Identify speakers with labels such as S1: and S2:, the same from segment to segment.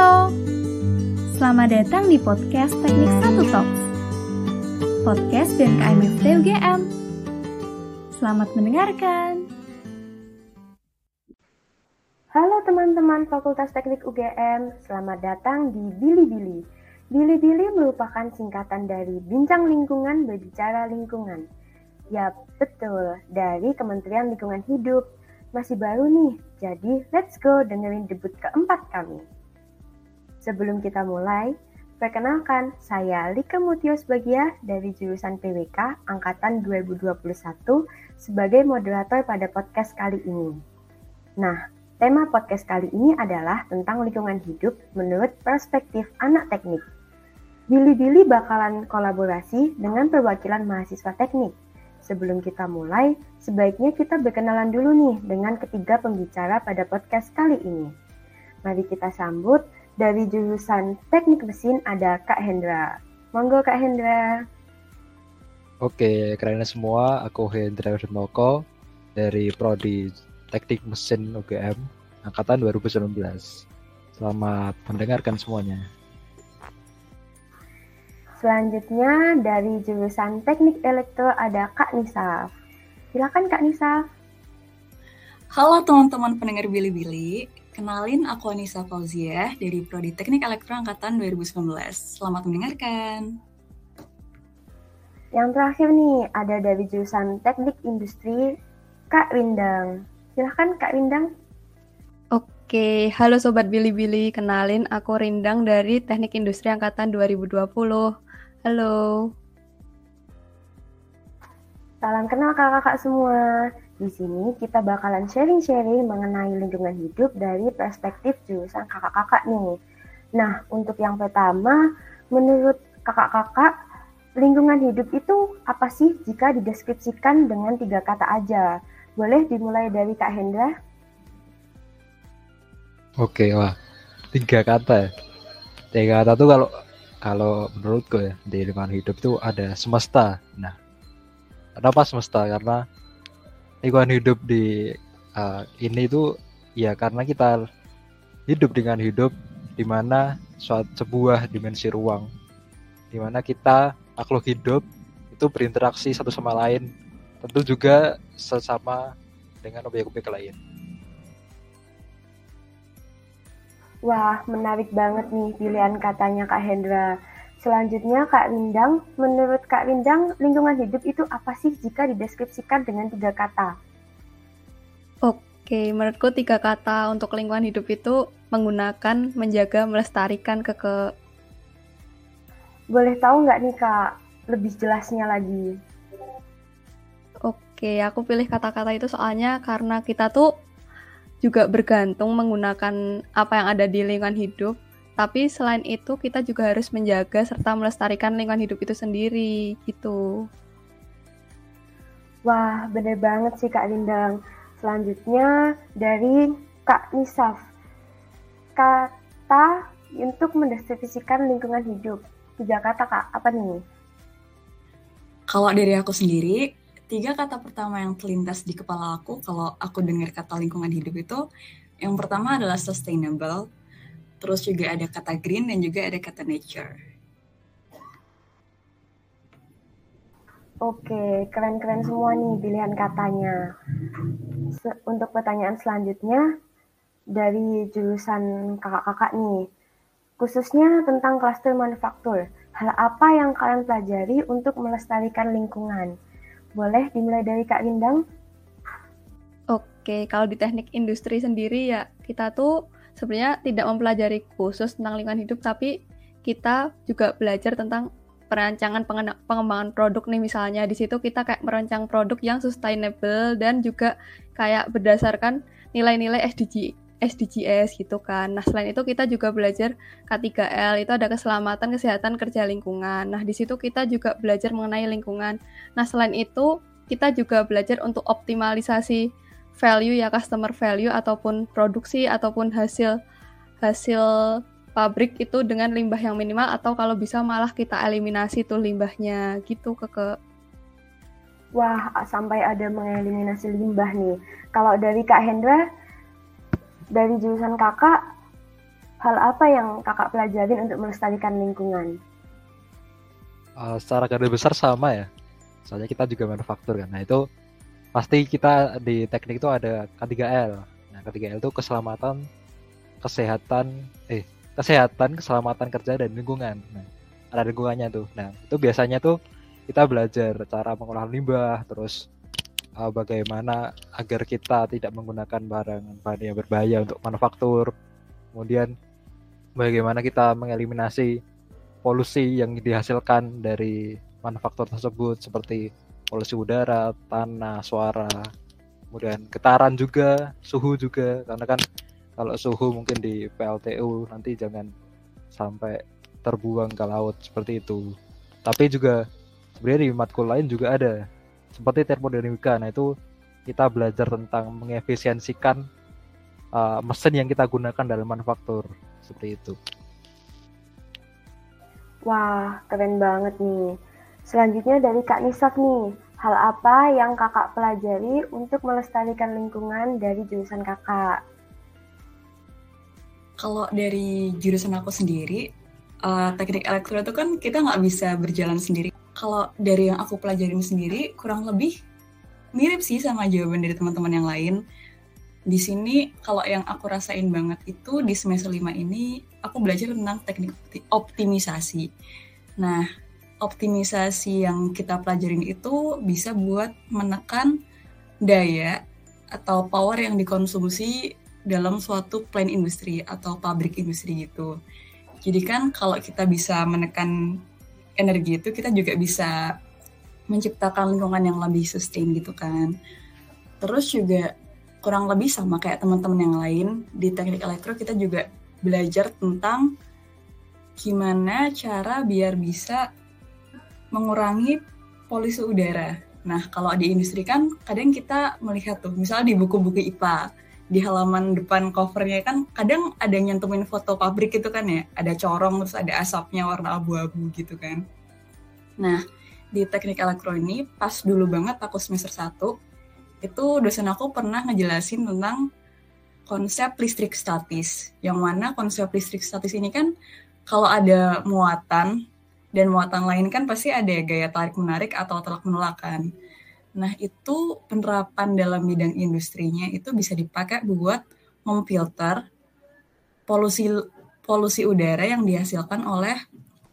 S1: Halo, selamat datang di podcast Teknik Satu Talks, podcast BMKM FT UGM. Selamat mendengarkan.
S2: Halo teman-teman Fakultas Teknik UGM, selamat datang di Bili-Bili. Bili-Bili merupakan singkatan dari Bincang Lingkungan Berbicara Lingkungan. Ya, betul, dari Kementerian Lingkungan Hidup. Masih baru nih, jadi let's go dengerin debut keempat kami. Sebelum kita mulai, perkenalkan saya Lika Mutios Bagia dari jurusan PWK Angkatan 2021 sebagai moderator pada podcast kali ini. Nah, tema podcast kali ini adalah tentang lingkungan hidup menurut perspektif anak teknik. Bili-Bili bakalan kolaborasi dengan perwakilan mahasiswa teknik Sebelum kita mulai, sebaiknya kita berkenalan dulu nih dengan ketiga pembicara pada podcast kali ini. Mari kita sambut dari jurusan Teknik Mesin ada Kak Hendra. Monggo Kak Hendra.
S3: Oke, kalian semua, aku Hendra Urnoko dari Prodi Teknik Mesin UGM angkatan 2019. Selamat mendengarkan semuanya.
S2: Selanjutnya dari jurusan Teknik Elektro ada Kak Nisa. Silakan Kak Nisa.
S4: Halo teman-teman pendengar Billy-Billy. Kenalin aku Anissa Fauzia dari Prodi Teknik Elektro Angkatan 2019. Selamat mendengarkan.
S2: Yang terakhir nih ada dari jurusan Teknik Industri Kak Rindang. Silahkan Kak Rindang.
S5: Oke, halo Sobat Billy-Billy. Kenalin aku Rindang dari Teknik Industri Angkatan 2020. Halo.
S2: Salam kenal kakak-kakak semua. Di sini kita bakalan sharing-sharing mengenai lingkungan hidup dari perspektif jurusan kakak-kakak nih. Nah, untuk yang pertama, menurut kakak-kakak, lingkungan hidup itu apa sih jika dideskripsikan dengan tiga kata aja? Boleh dimulai dari Kak Hendra?
S3: Oke, wah. Tiga kata. Tiga kata tuh kalau kalau menurutku ya di lingkungan hidup itu ada semesta. Nah, kenapa semesta? Karena lingkungan hidup di uh, ini itu ya karena kita hidup dengan hidup di mana suatu sebuah dimensi ruang di mana kita makhluk hidup itu berinteraksi satu sama lain tentu juga sesama dengan objek-objek lain.
S2: Wah, menarik banget nih pilihan katanya Kak Hendra. Selanjutnya Kak Rindang, menurut Kak Rindang, lingkungan hidup itu apa sih jika dideskripsikan dengan tiga kata?
S5: Oke, menurutku tiga kata untuk lingkungan hidup itu menggunakan, menjaga, melestarikan ke ke.
S2: Boleh tahu nggak nih Kak, lebih jelasnya lagi?
S5: Oke, aku pilih kata-kata itu soalnya karena kita tuh juga bergantung menggunakan apa yang ada di lingkungan hidup. Tapi selain itu kita juga harus menjaga serta melestarikan lingkungan hidup itu sendiri gitu.
S2: Wah, bener banget sih Kak Lindang. Selanjutnya dari Kak Nisaf. Kata untuk mendeskripsikan lingkungan hidup. Tiga kata Kak, apa nih?
S4: Kalau dari aku sendiri, tiga kata pertama yang terlintas di kepala aku kalau aku dengar kata lingkungan hidup itu yang pertama adalah sustainable, terus juga ada kata green dan juga ada kata nature.
S2: Oke, keren-keren semua nih pilihan katanya. untuk pertanyaan selanjutnya dari jurusan kakak-kakak nih, khususnya tentang klaster manufaktur. Hal apa yang kalian pelajari untuk melestarikan lingkungan? Boleh dimulai dari Kak Lindang?
S5: Oke, kalau di teknik industri sendiri ya kita tuh sebenarnya tidak mempelajari khusus tentang lingkungan hidup, tapi kita juga belajar tentang perancangan pengembangan produk nih misalnya di situ kita kayak merancang produk yang sustainable dan juga kayak berdasarkan nilai-nilai SDG SDGs gitu kan. Nah, selain itu kita juga belajar K3L, itu ada keselamatan, kesehatan, kerja lingkungan. Nah, di situ kita juga belajar mengenai lingkungan. Nah, selain itu kita juga belajar untuk optimalisasi value ya customer value ataupun produksi ataupun hasil hasil pabrik itu dengan limbah yang minimal atau kalau bisa malah kita eliminasi tuh limbahnya gitu ke ke
S2: Wah, sampai ada mengeliminasi limbah nih. Kalau dari Kak Hendra, dari jurusan kakak hal apa yang kakak pelajarin untuk melestarikan lingkungan?
S3: Uh, secara garis besar sama ya. Soalnya kita juga manufaktur kan. Nah itu pasti kita di teknik itu ada K3L. Nah K3L itu keselamatan, kesehatan, eh kesehatan, keselamatan kerja dan lingkungan. Nah, ada lingkungannya tuh. Nah itu biasanya tuh kita belajar cara mengolah limbah, terus uh, bagaimana agar kita tidak menggunakan barang bahan yang berbahaya untuk manufaktur. Kemudian bagaimana kita mengeliminasi polusi yang dihasilkan dari manufaktur tersebut seperti polusi udara, tanah, suara, kemudian getaran juga, suhu juga karena kan kalau suhu mungkin di PLTU nanti jangan sampai terbuang ke laut seperti itu. Tapi juga sebenarnya di matkul lain juga ada seperti termodinamika. Nah itu kita belajar tentang mengefisiensikan uh, mesin yang kita gunakan dalam manufaktur seperti itu.
S2: Wah, keren banget nih. Selanjutnya dari Kak Nisaf nih, hal apa yang kakak pelajari untuk melestarikan lingkungan dari jurusan kakak?
S4: Kalau dari jurusan aku sendiri, uh, teknik elektro itu kan kita nggak bisa berjalan sendiri. Kalau dari yang aku pelajarin sendiri, kurang lebih mirip sih sama jawaban dari teman-teman yang lain di sini kalau yang aku rasain banget itu di semester 5 ini aku belajar tentang teknik optimisasi. Nah, optimisasi yang kita pelajarin itu bisa buat menekan daya atau power yang dikonsumsi dalam suatu plant industri atau pabrik industri gitu. Jadi kan kalau kita bisa menekan energi itu kita juga bisa menciptakan lingkungan yang lebih sustain gitu kan. Terus juga kurang lebih sama kayak teman-teman yang lain di teknik elektro kita juga belajar tentang gimana cara biar bisa mengurangi polusi udara. Nah, kalau di industri kan kadang kita melihat tuh, misalnya di buku-buku IPA, di halaman depan covernya kan kadang ada yang nyantumin foto pabrik itu kan ya, ada corong terus ada asapnya warna abu-abu gitu kan. Nah, di teknik elektro ini pas dulu banget aku semester 1 itu dosen aku pernah ngejelasin tentang konsep listrik statis. Yang mana konsep listrik statis ini kan kalau ada muatan dan muatan lain kan pasti ada gaya tarik menarik atau tolak menolakan. Nah, itu penerapan dalam bidang industrinya itu bisa dipakai buat memfilter polusi polusi udara yang dihasilkan oleh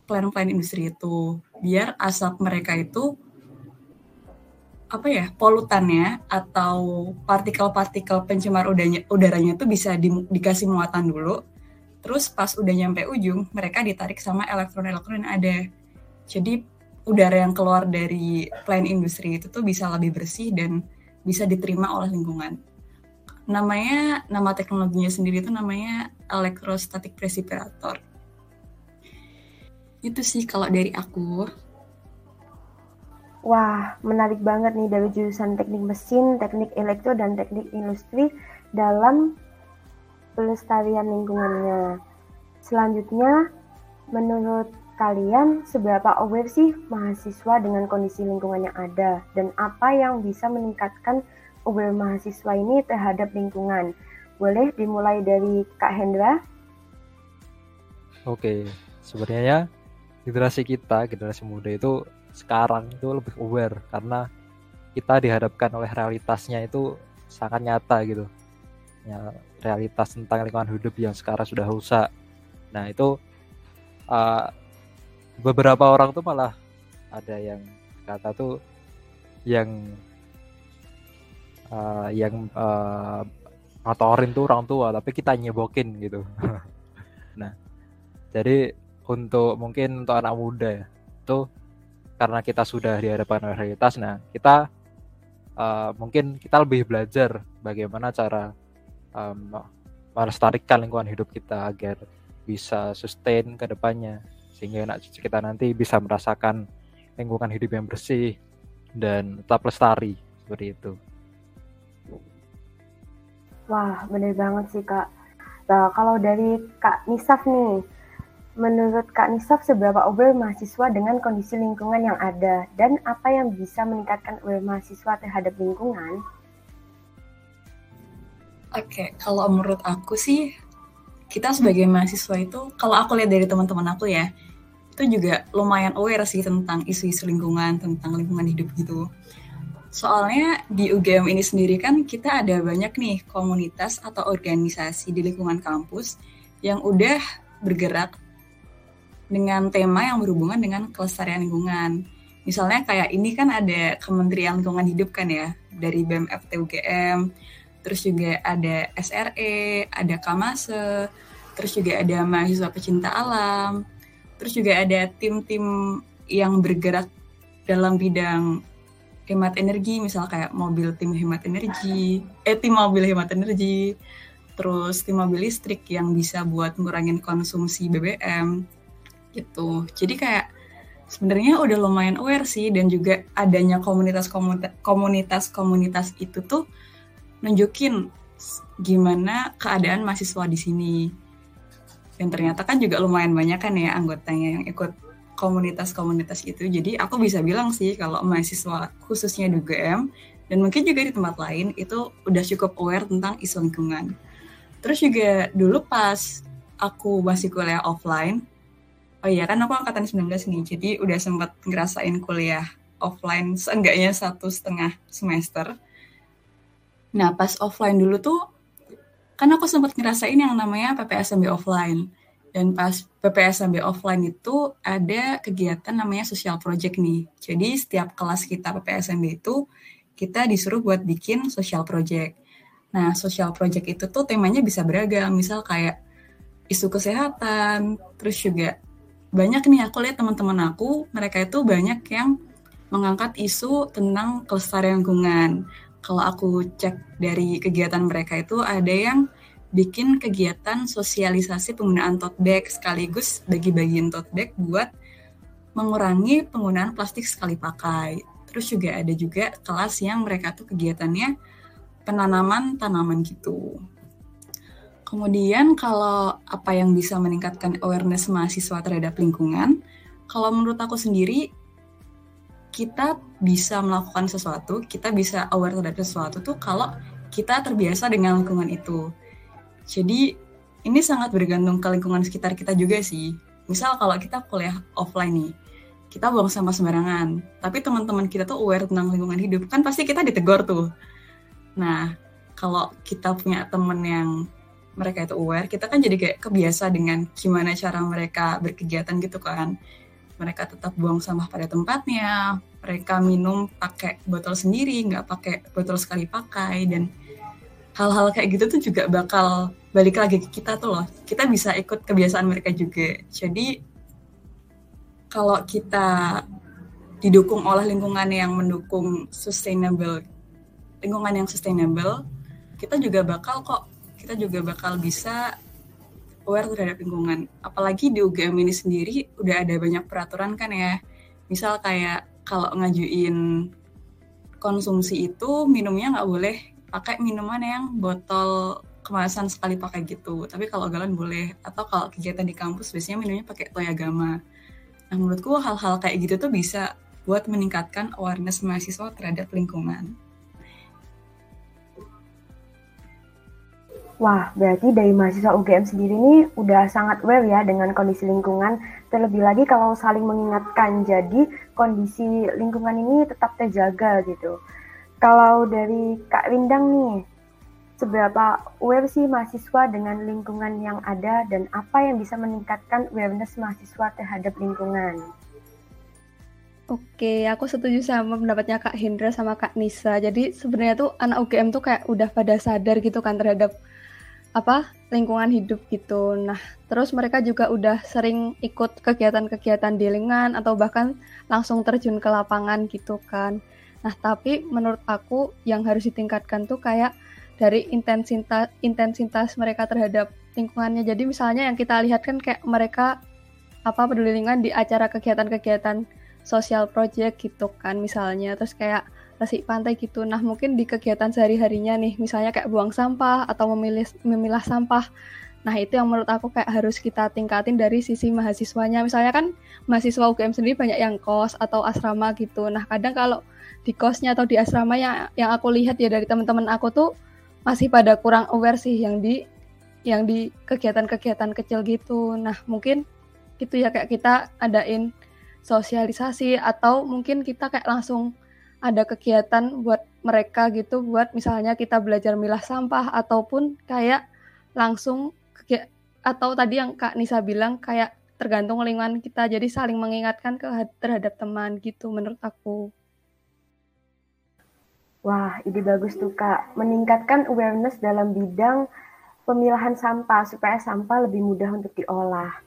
S4: plan-plan industri itu biar asap mereka itu apa ya polutannya atau partikel-partikel pencemar udaranya udaranya itu bisa di, dikasih muatan dulu terus pas udah nyampe ujung mereka ditarik sama elektron-elektron yang ada. Jadi udara yang keluar dari plant industri itu tuh bisa lebih bersih dan bisa diterima oleh lingkungan. Namanya nama teknologinya sendiri itu namanya electrostatic precipitator itu sih kalau dari aku.
S2: Wah, menarik banget nih dari jurusan teknik mesin, teknik elektro, dan teknik industri dalam pelestarian lingkungannya. Selanjutnya, menurut kalian seberapa aware sih mahasiswa dengan kondisi lingkungan yang ada dan apa yang bisa meningkatkan aware mahasiswa ini terhadap lingkungan? Boleh dimulai dari Kak Hendra?
S3: Oke, sebenarnya generasi kita, generasi muda itu sekarang itu lebih aware karena kita dihadapkan oleh realitasnya itu sangat nyata gitu ya realitas tentang lingkungan hidup yang sekarang sudah rusak. Nah itu uh, beberapa orang tuh malah ada yang kata tuh yang uh, yang uh, ngotorin tuh orang tua tapi kita nyebokin gitu. Nah jadi untuk mungkin untuk anak muda ya tuh karena kita sudah dihadapkan oleh realitas nah kita uh, mungkin kita lebih belajar bagaimana cara um, melestarikan lingkungan hidup kita agar bisa sustain ke depannya sehingga anak cucu kita nanti bisa merasakan lingkungan hidup yang bersih dan tetap lestari seperti itu.
S2: Wah, bener banget sih kak. Nah, kalau dari Kak Nisaf nih, Menurut Kak Nisaf, seberapa aware mahasiswa dengan kondisi lingkungan yang ada dan apa yang bisa meningkatkan aware mahasiswa terhadap lingkungan?
S4: Oke, kalau menurut aku sih kita sebagai mahasiswa itu kalau aku lihat dari teman-teman aku ya itu juga lumayan aware sih tentang isu-isu lingkungan tentang lingkungan hidup gitu soalnya di UGM ini sendiri kan kita ada banyak nih komunitas atau organisasi di lingkungan kampus yang udah bergerak dengan tema yang berhubungan dengan kelestarian lingkungan. Misalnya kayak ini kan ada Kementerian Lingkungan Hidup kan ya, dari BMFT UGM, terus juga ada SRE, ada Kamase, terus juga ada mahasiswa pecinta alam, terus juga ada tim-tim yang bergerak dalam bidang hemat energi, misal kayak mobil tim hemat energi, eh tim mobil hemat energi, terus tim mobil listrik yang bisa buat ngurangin konsumsi BBM, gitu. Jadi kayak sebenarnya udah lumayan aware sih dan juga adanya komunitas-komunitas itu tuh nunjukin gimana keadaan mahasiswa di sini. Dan ternyata kan juga lumayan banyak kan ya anggotanya yang ikut komunitas-komunitas itu. Jadi aku bisa bilang sih kalau mahasiswa khususnya di UGM dan mungkin juga di tempat lain itu udah cukup aware tentang isu lingkungan. Terus juga dulu pas aku masih kuliah offline, oh iya kan aku angkatan 19 nih, jadi udah sempat ngerasain kuliah offline seenggaknya satu setengah semester. Nah pas offline dulu tuh, kan aku sempat ngerasain yang namanya PPSMB offline. Dan pas PPSMB offline itu ada kegiatan namanya social project nih. Jadi setiap kelas kita PPSMB itu kita disuruh buat bikin social project. Nah, social project itu tuh temanya bisa beragam, misal kayak isu kesehatan, terus juga banyak nih aku lihat teman-teman aku mereka itu banyak yang mengangkat isu tentang kelestarian lingkungan. Kalau aku cek dari kegiatan mereka itu ada yang bikin kegiatan sosialisasi penggunaan tote bag sekaligus bagi-bagiin tote bag buat mengurangi penggunaan plastik sekali pakai. Terus juga ada juga kelas yang mereka tuh kegiatannya penanaman tanaman gitu. Kemudian kalau apa yang bisa meningkatkan awareness mahasiswa terhadap lingkungan, kalau menurut aku sendiri kita bisa melakukan sesuatu, kita bisa aware terhadap sesuatu tuh kalau kita terbiasa dengan lingkungan itu. Jadi ini sangat bergantung ke lingkungan sekitar kita juga sih. Misal kalau kita kuliah offline nih, kita buang sampah sembarangan, tapi teman-teman kita tuh aware tentang lingkungan hidup, kan pasti kita ditegur tuh. Nah, kalau kita punya temen yang mereka itu aware, kita kan jadi kayak kebiasa dengan gimana cara mereka berkegiatan gitu kan. Mereka tetap buang sampah pada tempatnya, mereka minum pakai botol sendiri, nggak pakai botol sekali pakai, dan hal-hal kayak gitu tuh juga bakal balik lagi ke kita tuh loh. Kita bisa ikut kebiasaan mereka juga. Jadi kalau kita didukung oleh lingkungan yang mendukung sustainable, lingkungan yang sustainable, kita juga bakal kok kita juga bakal bisa aware terhadap lingkungan. Apalagi di UGM ini sendiri udah ada banyak peraturan kan ya. Misal kayak kalau ngajuin konsumsi itu minumnya nggak boleh pakai minuman yang botol kemasan sekali pakai gitu. Tapi kalau galon boleh. Atau kalau kegiatan di kampus biasanya minumnya pakai toyagama. Nah menurutku hal-hal kayak gitu tuh bisa buat meningkatkan awareness mahasiswa terhadap lingkungan.
S2: Wah, berarti dari mahasiswa UGM sendiri ini udah sangat aware ya dengan kondisi lingkungan, terlebih lagi kalau saling mengingatkan, jadi kondisi lingkungan ini tetap terjaga gitu. Kalau dari Kak Rindang nih, seberapa aware sih mahasiswa dengan lingkungan yang ada dan apa yang bisa meningkatkan awareness mahasiswa terhadap lingkungan?
S5: Oke, aku setuju sama pendapatnya Kak Hendra sama Kak Nisa. Jadi sebenarnya tuh anak UGM tuh kayak udah pada sadar gitu kan terhadap apa lingkungan hidup gitu. Nah, terus mereka juga udah sering ikut kegiatan-kegiatan di lingkungan atau bahkan langsung terjun ke lapangan gitu kan. Nah, tapi menurut aku yang harus ditingkatkan tuh kayak dari intensitas intensitas mereka terhadap lingkungannya. Jadi misalnya yang kita lihat kan kayak mereka apa peduli lingkungan di acara kegiatan-kegiatan sosial project gitu kan misalnya. Terus kayak resik pantai gitu. Nah, mungkin di kegiatan sehari-harinya nih, misalnya kayak buang sampah atau memilih memilah sampah. Nah, itu yang menurut aku kayak harus kita tingkatin dari sisi mahasiswanya. Misalnya kan mahasiswa UGM sendiri banyak yang kos atau asrama gitu. Nah, kadang kalau di kosnya atau di asrama yang yang aku lihat ya dari teman-teman aku tuh masih pada kurang aware sih yang di yang di kegiatan-kegiatan kecil gitu. Nah, mungkin gitu ya kayak kita adain sosialisasi atau mungkin kita kayak langsung ada kegiatan buat mereka gitu buat misalnya kita belajar milah sampah ataupun kayak langsung atau tadi yang Kak Nisa bilang kayak tergantung lingkungan kita jadi saling mengingatkan ke terhadap teman gitu menurut aku.
S2: Wah, ide bagus tuh Kak. Meningkatkan awareness dalam bidang pemilahan sampah supaya sampah lebih mudah untuk diolah.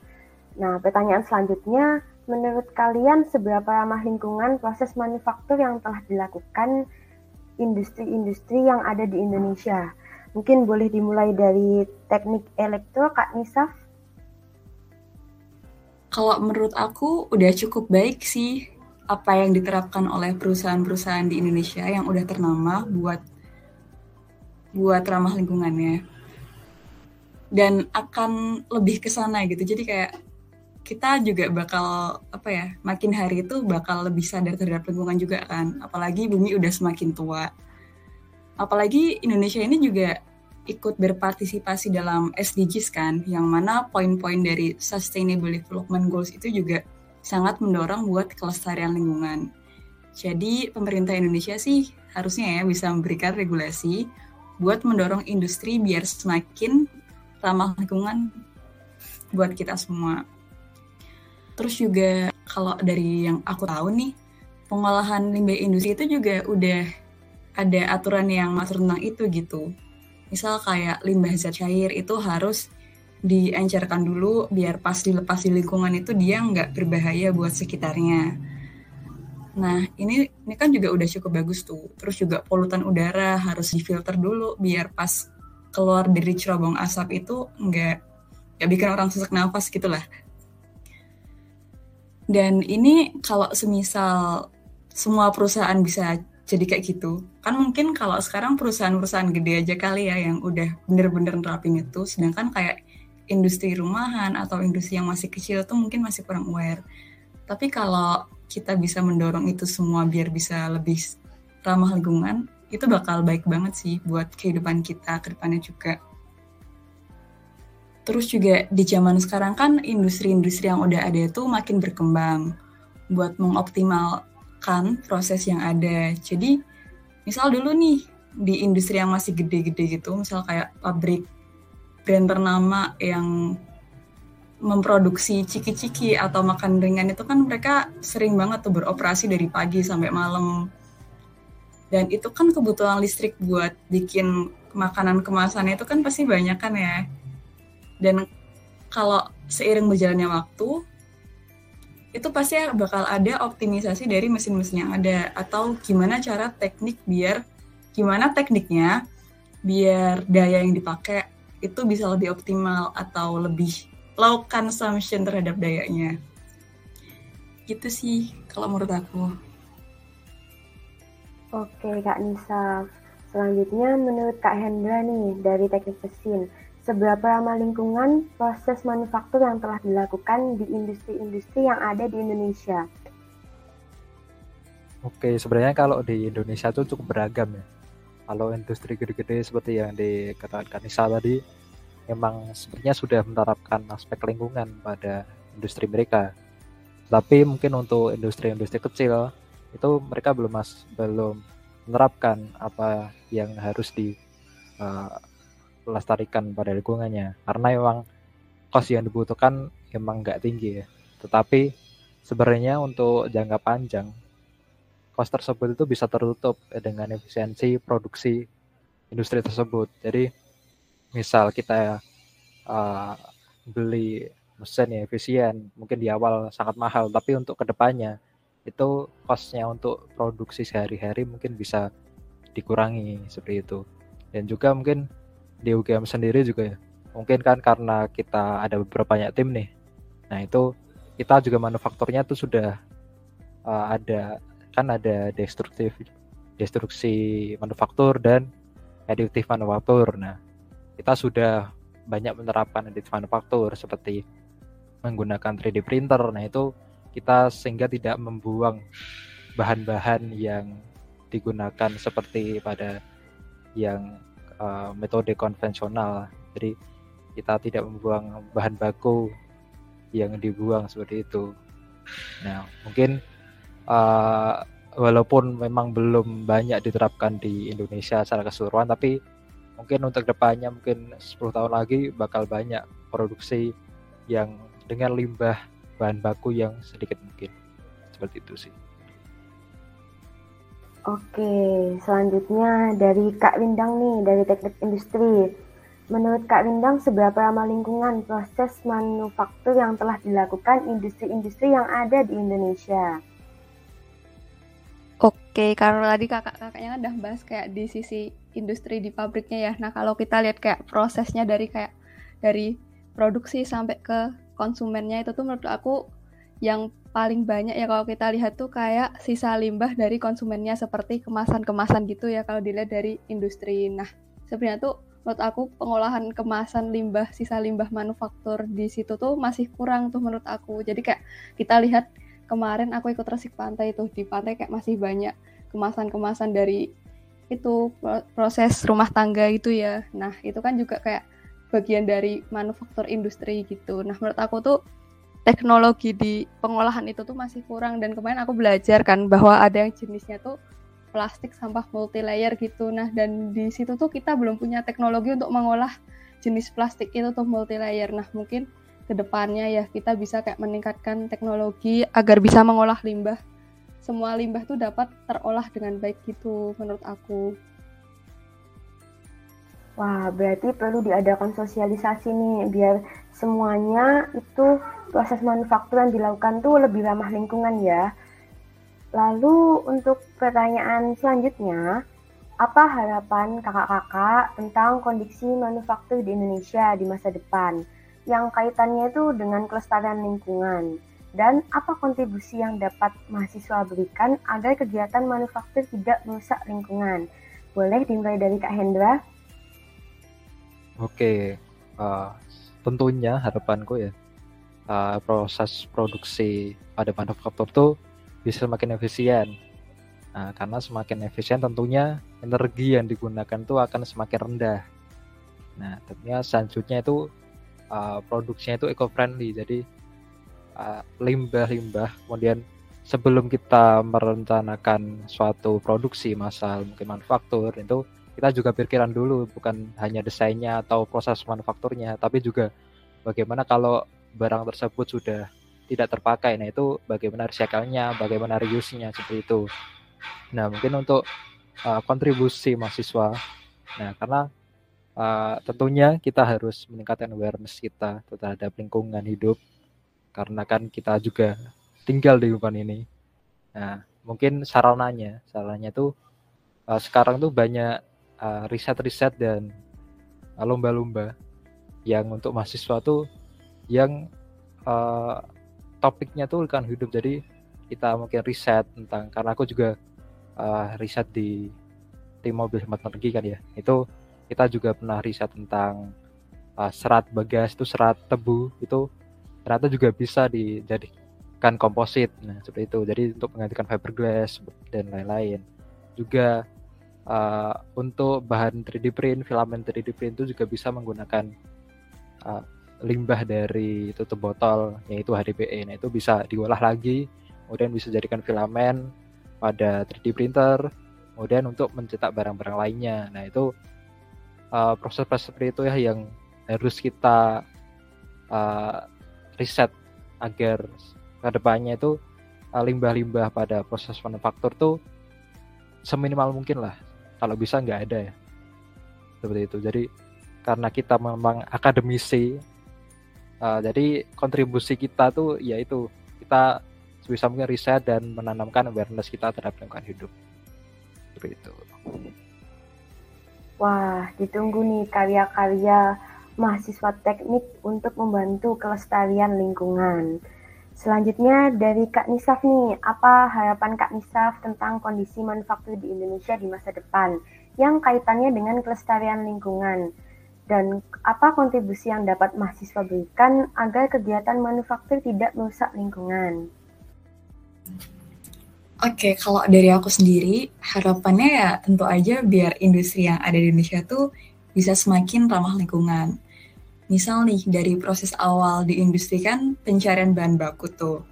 S2: Nah, pertanyaan selanjutnya, menurut kalian seberapa ramah lingkungan proses manufaktur yang telah dilakukan industri-industri yang ada di Indonesia? Mungkin boleh dimulai dari teknik elektro, Kak Nisaf?
S4: Kalau menurut aku udah cukup baik sih apa yang diterapkan oleh perusahaan-perusahaan di Indonesia yang udah ternama buat buat ramah lingkungannya dan akan lebih ke sana gitu jadi kayak kita juga bakal apa ya makin hari itu bakal lebih sadar terhadap lingkungan juga kan apalagi bumi udah semakin tua apalagi Indonesia ini juga ikut berpartisipasi dalam SDGs kan, yang mana poin-poin dari Sustainable Development Goals itu juga sangat mendorong buat kelestarian lingkungan. Jadi pemerintah Indonesia sih harusnya ya bisa memberikan regulasi buat mendorong industri biar semakin ramah lingkungan buat kita semua. Terus juga kalau dari yang aku tahu nih, pengolahan limbah industri itu juga udah ada aturan yang masuk tentang itu gitu misal kayak limbah zat cair itu harus diencerkan dulu biar pas dilepas di lingkungan itu dia nggak berbahaya buat sekitarnya. Nah ini ini kan juga udah cukup bagus tuh. Terus juga polutan udara harus difilter dulu biar pas keluar dari cerobong asap itu nggak nggak bikin orang sesak nafas gitulah. Dan ini kalau semisal semua perusahaan bisa jadi kayak gitu. Kan mungkin kalau sekarang perusahaan-perusahaan gede aja kali ya yang udah bener-bener nerapin itu, sedangkan kayak industri rumahan atau industri yang masih kecil tuh mungkin masih kurang aware. Tapi kalau kita bisa mendorong itu semua biar bisa lebih ramah lingkungan, itu bakal baik banget sih buat kehidupan kita ke depannya juga. Terus juga di zaman sekarang kan industri-industri yang udah ada itu makin berkembang buat mengoptimal kan proses yang ada. Jadi misal dulu nih di industri yang masih gede-gede gitu, misal kayak pabrik brand ternama yang memproduksi ciki-ciki atau makan ringan itu kan mereka sering banget tuh beroperasi dari pagi sampai malam. Dan itu kan kebutuhan listrik buat bikin makanan kemasan itu kan pasti banyak kan ya. Dan kalau seiring berjalannya waktu, itu pasti bakal ada optimisasi dari mesin-mesin yang ada. Atau gimana cara teknik biar gimana tekniknya biar daya yang dipakai itu bisa lebih optimal atau lebih low consumption terhadap dayanya. Gitu sih kalau menurut aku.
S2: Oke kak Nisa. Selanjutnya menurut kak Hendra nih dari teknik mesin seberapa ramah lingkungan proses manufaktur yang telah dilakukan di industri-industri yang ada di Indonesia?
S3: Oke, sebenarnya kalau di Indonesia itu cukup beragam ya. Kalau industri gede-gede seperti yang dikatakan Nisa tadi, memang sebenarnya sudah menerapkan aspek lingkungan pada industri mereka. Tapi mungkin untuk industri-industri kecil itu mereka belum mas belum menerapkan apa yang harus di uh, melestarikan pada lingkungannya. Karena memang kos yang dibutuhkan emang nggak tinggi ya. Tetapi sebenarnya untuk jangka panjang kos tersebut itu bisa tertutup dengan efisiensi produksi industri tersebut. Jadi misal kita uh, beli mesin yang efisien mungkin di awal sangat mahal tapi untuk ke depannya itu kosnya untuk produksi sehari-hari mungkin bisa dikurangi seperti itu. Dan juga mungkin di UGM sendiri juga ya. Mungkin kan karena kita ada beberapa banyak tim nih. Nah itu kita juga manufakturnya tuh sudah uh, ada kan ada destruktif destruksi manufaktur dan additive manufaktur. Nah kita sudah banyak menerapkan additive manufaktur seperti menggunakan 3D printer. Nah itu kita sehingga tidak membuang bahan-bahan yang digunakan seperti pada yang uh, metode konvensional. Jadi kita tidak membuang bahan baku yang dibuang seperti itu. Nah, mungkin uh, walaupun memang belum banyak diterapkan di Indonesia secara keseluruhan, tapi mungkin untuk depannya mungkin 10 tahun lagi bakal banyak produksi yang dengan limbah bahan baku yang sedikit mungkin. Seperti itu sih.
S2: Oke, selanjutnya dari Kak Windang nih, dari teknik industri. Menurut Kak Windang, seberapa ramah lingkungan proses manufaktur yang telah dilakukan industri-industri yang ada di Indonesia?
S5: Oke, karena tadi kakak-kakaknya kan udah bahas kayak di sisi industri di pabriknya ya. Nah, kalau kita lihat kayak prosesnya dari kayak dari produksi sampai ke konsumennya itu tuh menurut aku yang paling banyak ya kalau kita lihat tuh kayak sisa limbah dari konsumennya seperti kemasan-kemasan gitu ya kalau dilihat dari industri. Nah, sebenarnya tuh menurut aku pengolahan kemasan limbah sisa limbah manufaktur di situ tuh masih kurang tuh menurut aku. Jadi kayak kita lihat kemarin aku ikut resik pantai itu di pantai kayak masih banyak kemasan-kemasan dari itu proses rumah tangga itu ya. Nah, itu kan juga kayak bagian dari manufaktur industri gitu. Nah, menurut aku tuh teknologi di pengolahan itu tuh masih kurang dan kemarin aku belajar kan bahwa ada yang jenisnya tuh plastik sampah multi layer gitu. Nah, dan di situ tuh kita belum punya teknologi untuk mengolah jenis plastik itu tuh multi layer. Nah, mungkin ke depannya ya kita bisa kayak meningkatkan teknologi agar bisa mengolah limbah. Semua limbah tuh dapat terolah dengan baik gitu menurut aku.
S2: Wah, berarti perlu diadakan sosialisasi nih biar semuanya itu proses manufaktur yang dilakukan tuh lebih ramah lingkungan ya. Lalu untuk pertanyaan selanjutnya, apa harapan kakak-kakak tentang kondisi manufaktur di Indonesia di masa depan yang kaitannya itu dengan kelestarian lingkungan? Dan apa kontribusi yang dapat mahasiswa berikan agar kegiatan manufaktur tidak merusak lingkungan? Boleh dimulai dari Kak Hendra?
S3: Oke, uh, tentunya harapanku ya uh, proses produksi pada manufaktur tuh bisa semakin efisien. Nah, karena semakin efisien tentunya energi yang digunakan tuh akan semakin rendah. Nah, tentunya selanjutnya itu uh, produksinya itu eco-friendly. Jadi limbah-limbah uh, kemudian sebelum kita merencanakan suatu produksi masal mungkin manufaktur itu kita juga pikiran dulu bukan hanya desainnya atau proses manufakturnya tapi juga bagaimana kalau barang tersebut sudah tidak terpakai. Nah, itu bagaimana recycle-nya, bagaimana reuse-nya seperti itu. Nah, mungkin untuk uh, kontribusi mahasiswa. Nah, karena uh, tentunya kita harus meningkatkan awareness kita terhadap lingkungan hidup karena kan kita juga tinggal di lingkungan ini. Nah, mungkin sarananya, sarannya tuh uh, sekarang tuh banyak riset-riset uh, dan lomba-lomba yang untuk mahasiswa tuh yang uh, topiknya tuh lingkungan hidup. Jadi kita mungkin riset tentang karena aku juga uh, riset di tim mobil hemat energi kan ya. Itu kita juga pernah riset tentang uh, serat bagas itu serat tebu itu ternyata juga bisa dijadikan komposit. Nah seperti itu. Jadi untuk menggantikan fiberglass dan lain-lain. Juga uh, untuk bahan 3D print filament 3D print itu juga bisa menggunakan uh, limbah dari tutup botol yaitu HDPE. Nah, itu bisa diolah lagi, kemudian bisa jadikan filamen pada 3D printer, kemudian untuk mencetak barang-barang lainnya. Nah, itu uh, proses-proses seperti itu ya yang harus kita uh, riset agar ke depannya itu limbah limbah-limbah pada proses manufaktur tuh seminimal mungkin lah. Kalau bisa nggak ada ya. Seperti itu. Jadi karena kita memang akademisi Uh, jadi kontribusi kita tuh yaitu kita sebisa mungkin riset dan menanamkan awareness kita terhadap lingkungan hidup. Seperti itu.
S2: Wah, ditunggu nih karya-karya mahasiswa teknik untuk membantu kelestarian lingkungan. Selanjutnya dari Kak Nisaf nih, apa harapan Kak Nisaf tentang kondisi manufaktur di Indonesia di masa depan yang kaitannya dengan kelestarian lingkungan? dan apa kontribusi yang dapat mahasiswa berikan agar kegiatan manufaktur tidak merusak lingkungan.
S4: Oke, kalau dari aku sendiri, harapannya ya tentu aja biar industri yang ada di Indonesia tuh bisa semakin ramah lingkungan. Misal nih, dari proses awal di industri kan pencarian bahan baku tuh.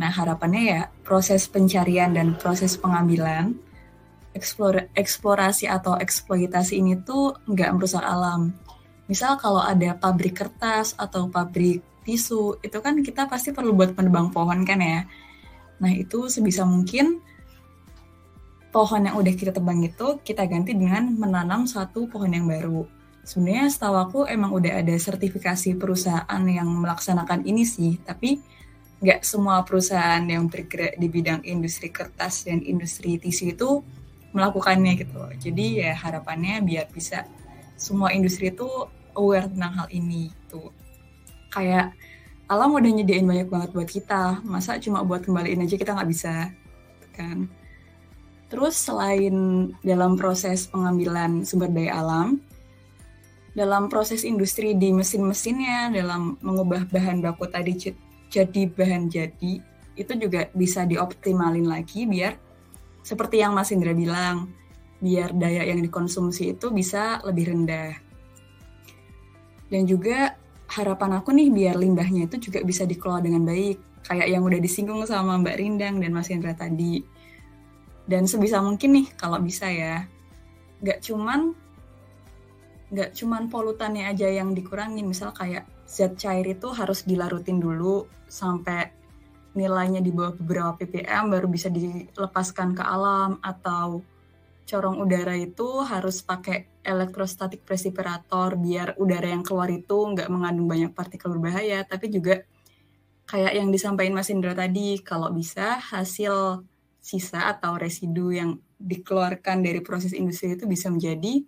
S4: Nah, harapannya ya proses pencarian dan proses pengambilan, eksplor eksplorasi atau eksploitasi ini tuh nggak merusak alam. Misal kalau ada pabrik kertas atau pabrik tisu, itu kan kita pasti perlu buat menebang pohon kan ya. Nah, itu sebisa mungkin pohon yang udah kita tebang itu kita ganti dengan menanam satu pohon yang baru sebenarnya setahu aku emang udah ada sertifikasi perusahaan yang melaksanakan ini sih, tapi nggak semua perusahaan yang bergerak di bidang industri kertas dan industri tisu itu melakukannya gitu. Jadi ya harapannya biar bisa semua industri itu aware tentang hal ini tuh. Kayak alam udah nyediain banyak banget buat kita, masa cuma buat kembaliin aja kita nggak bisa, kan? Terus selain dalam proses pengambilan sumber daya alam, dalam proses industri di mesin-mesinnya, dalam mengubah bahan baku tadi jadi bahan jadi, itu juga bisa dioptimalin lagi biar seperti yang Mas Indra bilang, biar daya yang dikonsumsi itu bisa lebih rendah. Dan juga harapan aku nih biar limbahnya itu juga bisa dikelola dengan baik, kayak yang udah disinggung sama Mbak Rindang dan Mas Indra tadi. Dan sebisa mungkin nih kalau bisa ya, nggak cuman nggak cuman polutannya aja yang dikurangin. Misal kayak zat cair itu harus dilarutin dulu sampai nilainya di bawah beberapa ppm baru bisa dilepaskan ke alam. Atau corong udara itu harus pakai elektrostatik precipitator biar udara yang keluar itu nggak mengandung banyak partikel berbahaya. Tapi juga kayak yang disampaikan Mas Indra tadi kalau bisa hasil sisa atau residu yang dikeluarkan dari proses industri itu bisa menjadi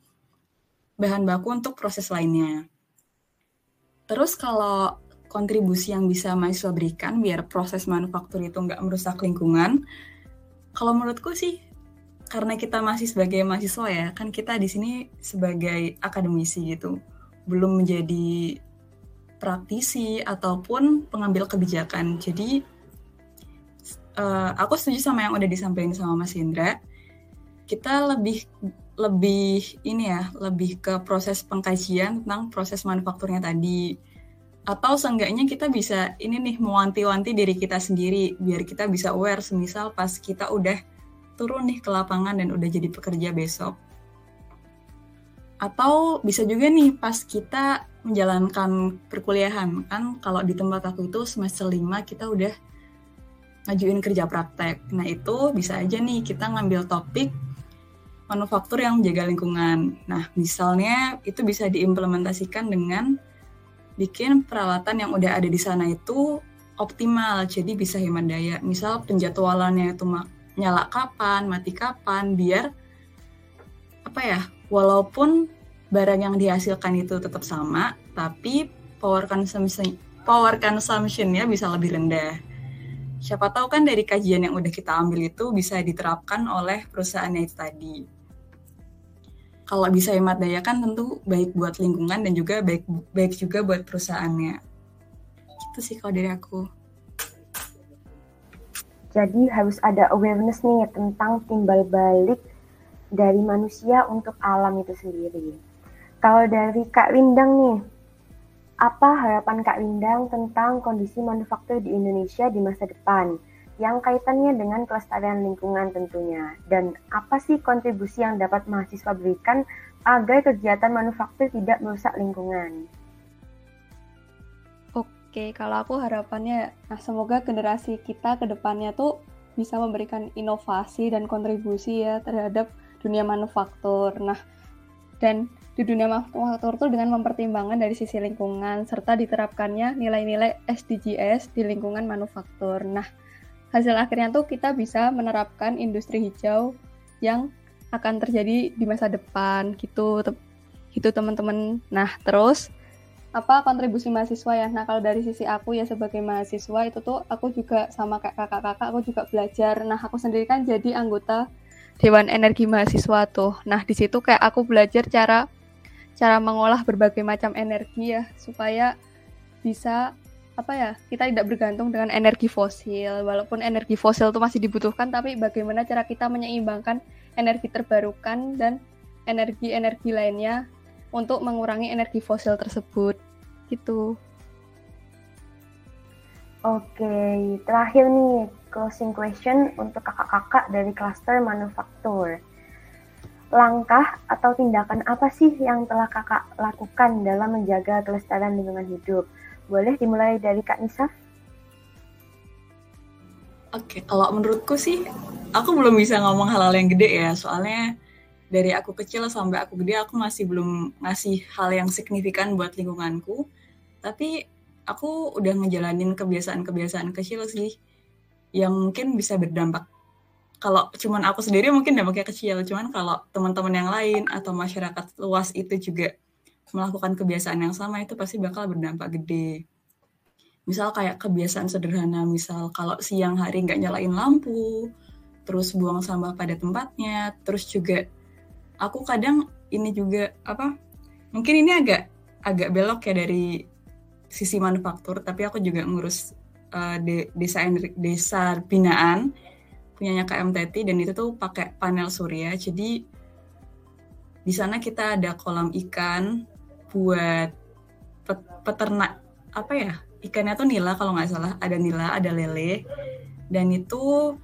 S4: bahan baku untuk proses lainnya. Terus kalau kontribusi yang bisa mahasiswa berikan biar proses manufaktur itu nggak merusak lingkungan, kalau menurutku sih karena kita masih sebagai mahasiswa ya, kan kita di sini sebagai akademisi gitu, belum menjadi praktisi ataupun pengambil kebijakan. Jadi uh, aku setuju sama yang udah disampaikan sama Mas Indra. Kita lebih lebih ini ya, lebih ke proses pengkajian tentang proses manufakturnya tadi. Atau seenggaknya kita bisa ini nih mewanti-wanti diri kita sendiri biar kita bisa aware semisal pas kita udah turun nih ke lapangan dan udah jadi pekerja besok. Atau bisa juga nih pas kita menjalankan perkuliahan kan kalau di tempat aku itu semester 5 kita udah ngajuin kerja praktek. Nah, itu bisa aja nih kita ngambil topik manufaktur yang menjaga lingkungan. Nah, misalnya itu bisa diimplementasikan dengan bikin peralatan yang udah ada di sana itu optimal, jadi bisa hemat daya. Misal penjadwalannya itu nyala kapan, mati kapan, biar apa ya, walaupun barang yang dihasilkan itu tetap sama, tapi power consumption power consumption-nya bisa lebih rendah. Siapa tahu kan dari kajian yang udah kita ambil itu bisa diterapkan oleh perusahaannya itu tadi kalau bisa hemat daya kan tentu baik buat lingkungan dan juga baik baik juga buat perusahaannya. Itu sih kalau dari aku.
S2: Jadi harus ada awareness nih tentang timbal balik dari manusia untuk alam itu sendiri. Kalau dari Kak Windang nih, apa harapan Kak Windang tentang kondisi manufaktur di Indonesia di masa depan? Yang kaitannya dengan kelestarian lingkungan tentunya. Dan apa sih kontribusi yang dapat mahasiswa berikan agar kegiatan manufaktur tidak merusak lingkungan?
S5: Oke, kalau aku harapannya, nah semoga generasi kita ke depannya tuh bisa memberikan inovasi dan kontribusi ya terhadap dunia manufaktur. Nah, dan di dunia manufaktur tuh dengan mempertimbangkan dari sisi lingkungan serta diterapkannya nilai-nilai SDGs di lingkungan manufaktur. Nah, hasil akhirnya tuh kita bisa menerapkan industri hijau yang akan terjadi di masa depan gitu gitu teman-teman. Nah terus apa kontribusi mahasiswa ya? Nah kalau dari sisi aku ya sebagai mahasiswa itu tuh aku juga sama kakak-kakak aku juga belajar. Nah aku sendiri kan jadi anggota Dewan Energi Mahasiswa tuh. Nah di situ kayak aku belajar cara cara mengolah berbagai macam energi ya supaya bisa apa ya kita tidak bergantung dengan energi fosil walaupun energi fosil itu masih dibutuhkan tapi bagaimana cara kita menyeimbangkan energi terbarukan dan energi-energi lainnya untuk mengurangi energi fosil tersebut gitu.
S2: Oke, terakhir nih closing question untuk kakak-kakak dari klaster manufaktur. Langkah atau tindakan apa sih yang telah kakak lakukan dalam menjaga kelestarian lingkungan hidup? Boleh dimulai dari Kak Nisa?
S4: Oke, kalau menurutku sih, aku belum bisa ngomong hal-hal yang gede ya, soalnya dari aku kecil sampai aku gede, aku masih belum ngasih hal yang signifikan buat lingkunganku. Tapi aku udah ngejalanin kebiasaan-kebiasaan kecil sih yang mungkin bisa berdampak. Kalau cuman aku sendiri mungkin dampaknya kecil, cuman kalau teman-teman yang lain atau masyarakat luas itu juga melakukan kebiasaan yang sama itu pasti bakal berdampak gede. Misal kayak kebiasaan sederhana, misal kalau siang hari nggak nyalain lampu, terus buang sampah pada tempatnya, terus juga aku kadang ini juga apa? Mungkin ini agak agak belok ya dari sisi manufaktur, tapi aku juga ngurus uh, de desa desa binaan punyanya KMTT dan itu tuh pakai panel surya. Jadi di sana kita ada kolam ikan buat peternak apa ya ikannya tuh nila kalau nggak salah. Ada nila ada lele. Dan itu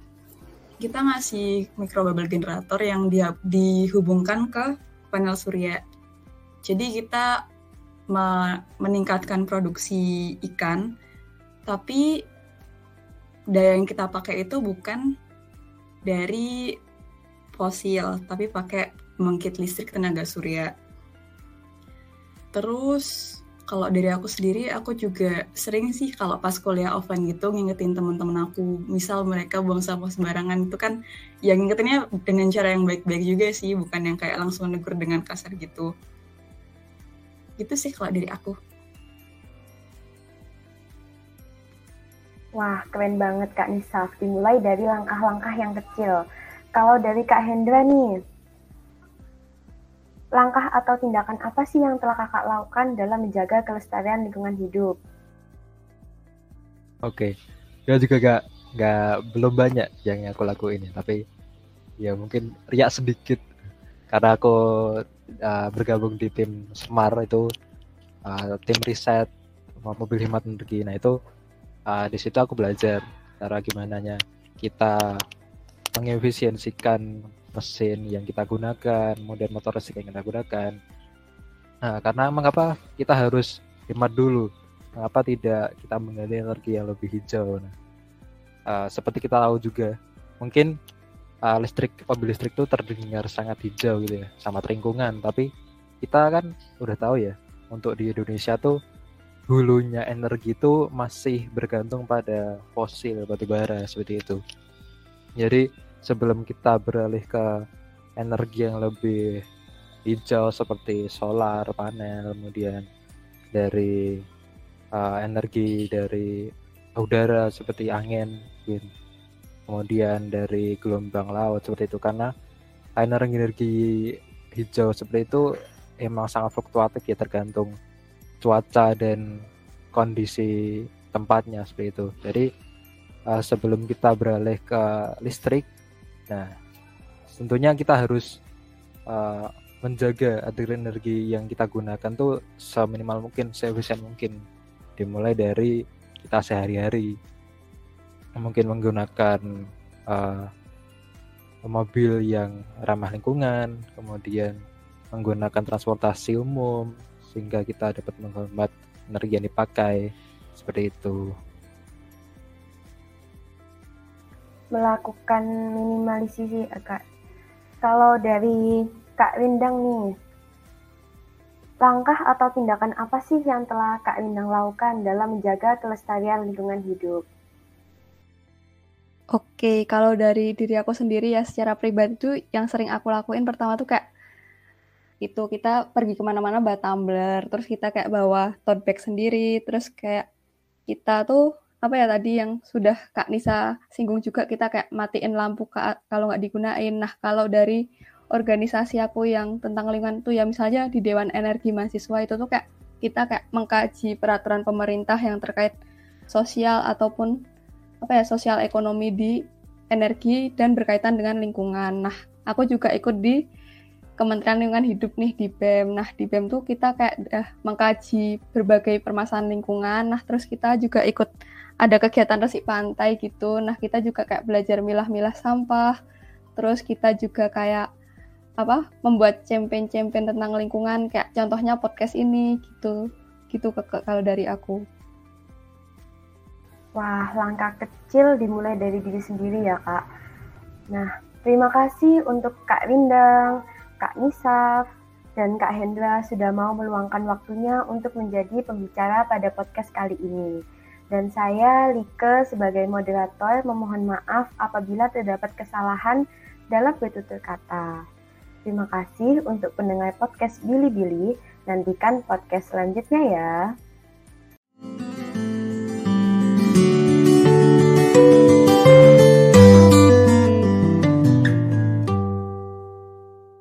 S4: kita ngasih microbubble generator yang dia dihubungkan ke panel surya. Jadi kita meningkatkan produksi ikan, tapi daya yang kita pakai itu bukan dari fosil, tapi pakai pembangkit listrik tenaga surya. Terus kalau dari aku sendiri, aku juga sering sih kalau pas kuliah offline gitu ngingetin teman-teman aku, misal mereka buang sampah sembarangan itu kan, yang ngingetinnya dengan cara yang baik-baik juga sih, bukan yang kayak langsung negur dengan kasar gitu Gitu sih kalau dari aku.
S2: Wah, keren banget Kak Nisa. Dimulai dari langkah-langkah yang kecil. Kalau dari Kak Hendra nih, langkah atau tindakan apa sih yang telah kakak lakukan dalam menjaga kelestarian lingkungan hidup?
S3: Oke, ya juga gak, gak belum banyak yang aku lakuin ya, tapi ya mungkin riak sedikit karena aku uh, bergabung di tim Smart itu uh, tim riset mobil hemat energi. Nah itu uh, di situ aku belajar cara gimana kita mengefisiensikan mesin yang kita gunakan, model motor listrik yang kita gunakan. Nah, karena mengapa kita harus hemat dulu? Mengapa tidak kita menggali energi yang lebih hijau? Nah, uh, seperti kita tahu juga, mungkin uh, listrik mobil listrik itu terdengar sangat hijau gitu ya sama lingkungan tapi kita kan udah tahu ya untuk di Indonesia tuh hulunya energi itu masih bergantung pada fosil batu bara seperti itu jadi sebelum kita beralih ke energi yang lebih hijau seperti solar panel kemudian dari uh, energi dari udara seperti angin wind kemudian dari gelombang laut seperti itu. Karena energi energi hijau seperti itu emang sangat fluktuatif ya tergantung cuaca dan kondisi tempatnya seperti itu. Jadi uh, sebelum kita beralih ke listrik nah tentunya kita harus uh, menjaga agar energi yang kita gunakan tuh seminimal mungkin seefisien mungkin. Dimulai dari kita sehari-hari. Mungkin menggunakan uh, mobil yang ramah lingkungan, kemudian menggunakan transportasi umum sehingga kita dapat menghemat energi yang dipakai. Seperti itu.
S2: Melakukan minimalisasi agak. Kalau dari Kak Rindang nih, langkah atau tindakan apa sih yang telah Kak Rindang lakukan dalam menjaga kelestarian lingkungan hidup?
S5: Oke, kalau dari diri aku sendiri ya secara pribadi tuh yang sering aku lakuin pertama tuh kayak itu kita pergi ke mana-mana bawa tumbler, terus kita kayak bawa tote bag sendiri, terus kayak kita tuh apa ya tadi yang sudah Kak Nisa singgung juga kita kayak matiin lampu kalau nggak digunain. Nah kalau dari organisasi aku yang tentang lingkungan tuh ya misalnya di Dewan Energi Mahasiswa itu tuh kayak kita kayak mengkaji peraturan pemerintah yang terkait sosial ataupun apa ya sosial ekonomi di energi dan berkaitan dengan lingkungan. Nah, aku juga ikut di Kementerian Lingkungan Hidup nih di BEM. Nah, di BEM tuh kita kayak uh, mengkaji berbagai permasalahan lingkungan. Nah, terus kita juga ikut ada kegiatan resik pantai gitu. Nah, kita juga kayak belajar milah-milah sampah. Terus kita juga kayak apa? membuat campaign-campaign tentang lingkungan kayak contohnya podcast ini gitu. Gitu ke kalau dari aku.
S2: Wah, langkah kecil dimulai dari diri sendiri ya, Kak. Nah, terima kasih untuk Kak Rindang, Kak Nisaf, dan Kak Hendra sudah mau meluangkan waktunya untuk menjadi pembicara pada podcast kali ini dan saya Lika sebagai moderator memohon maaf apabila terdapat kesalahan dalam bertutur kata. Terima kasih untuk pendengar podcast Billy Bili. Nantikan podcast selanjutnya ya.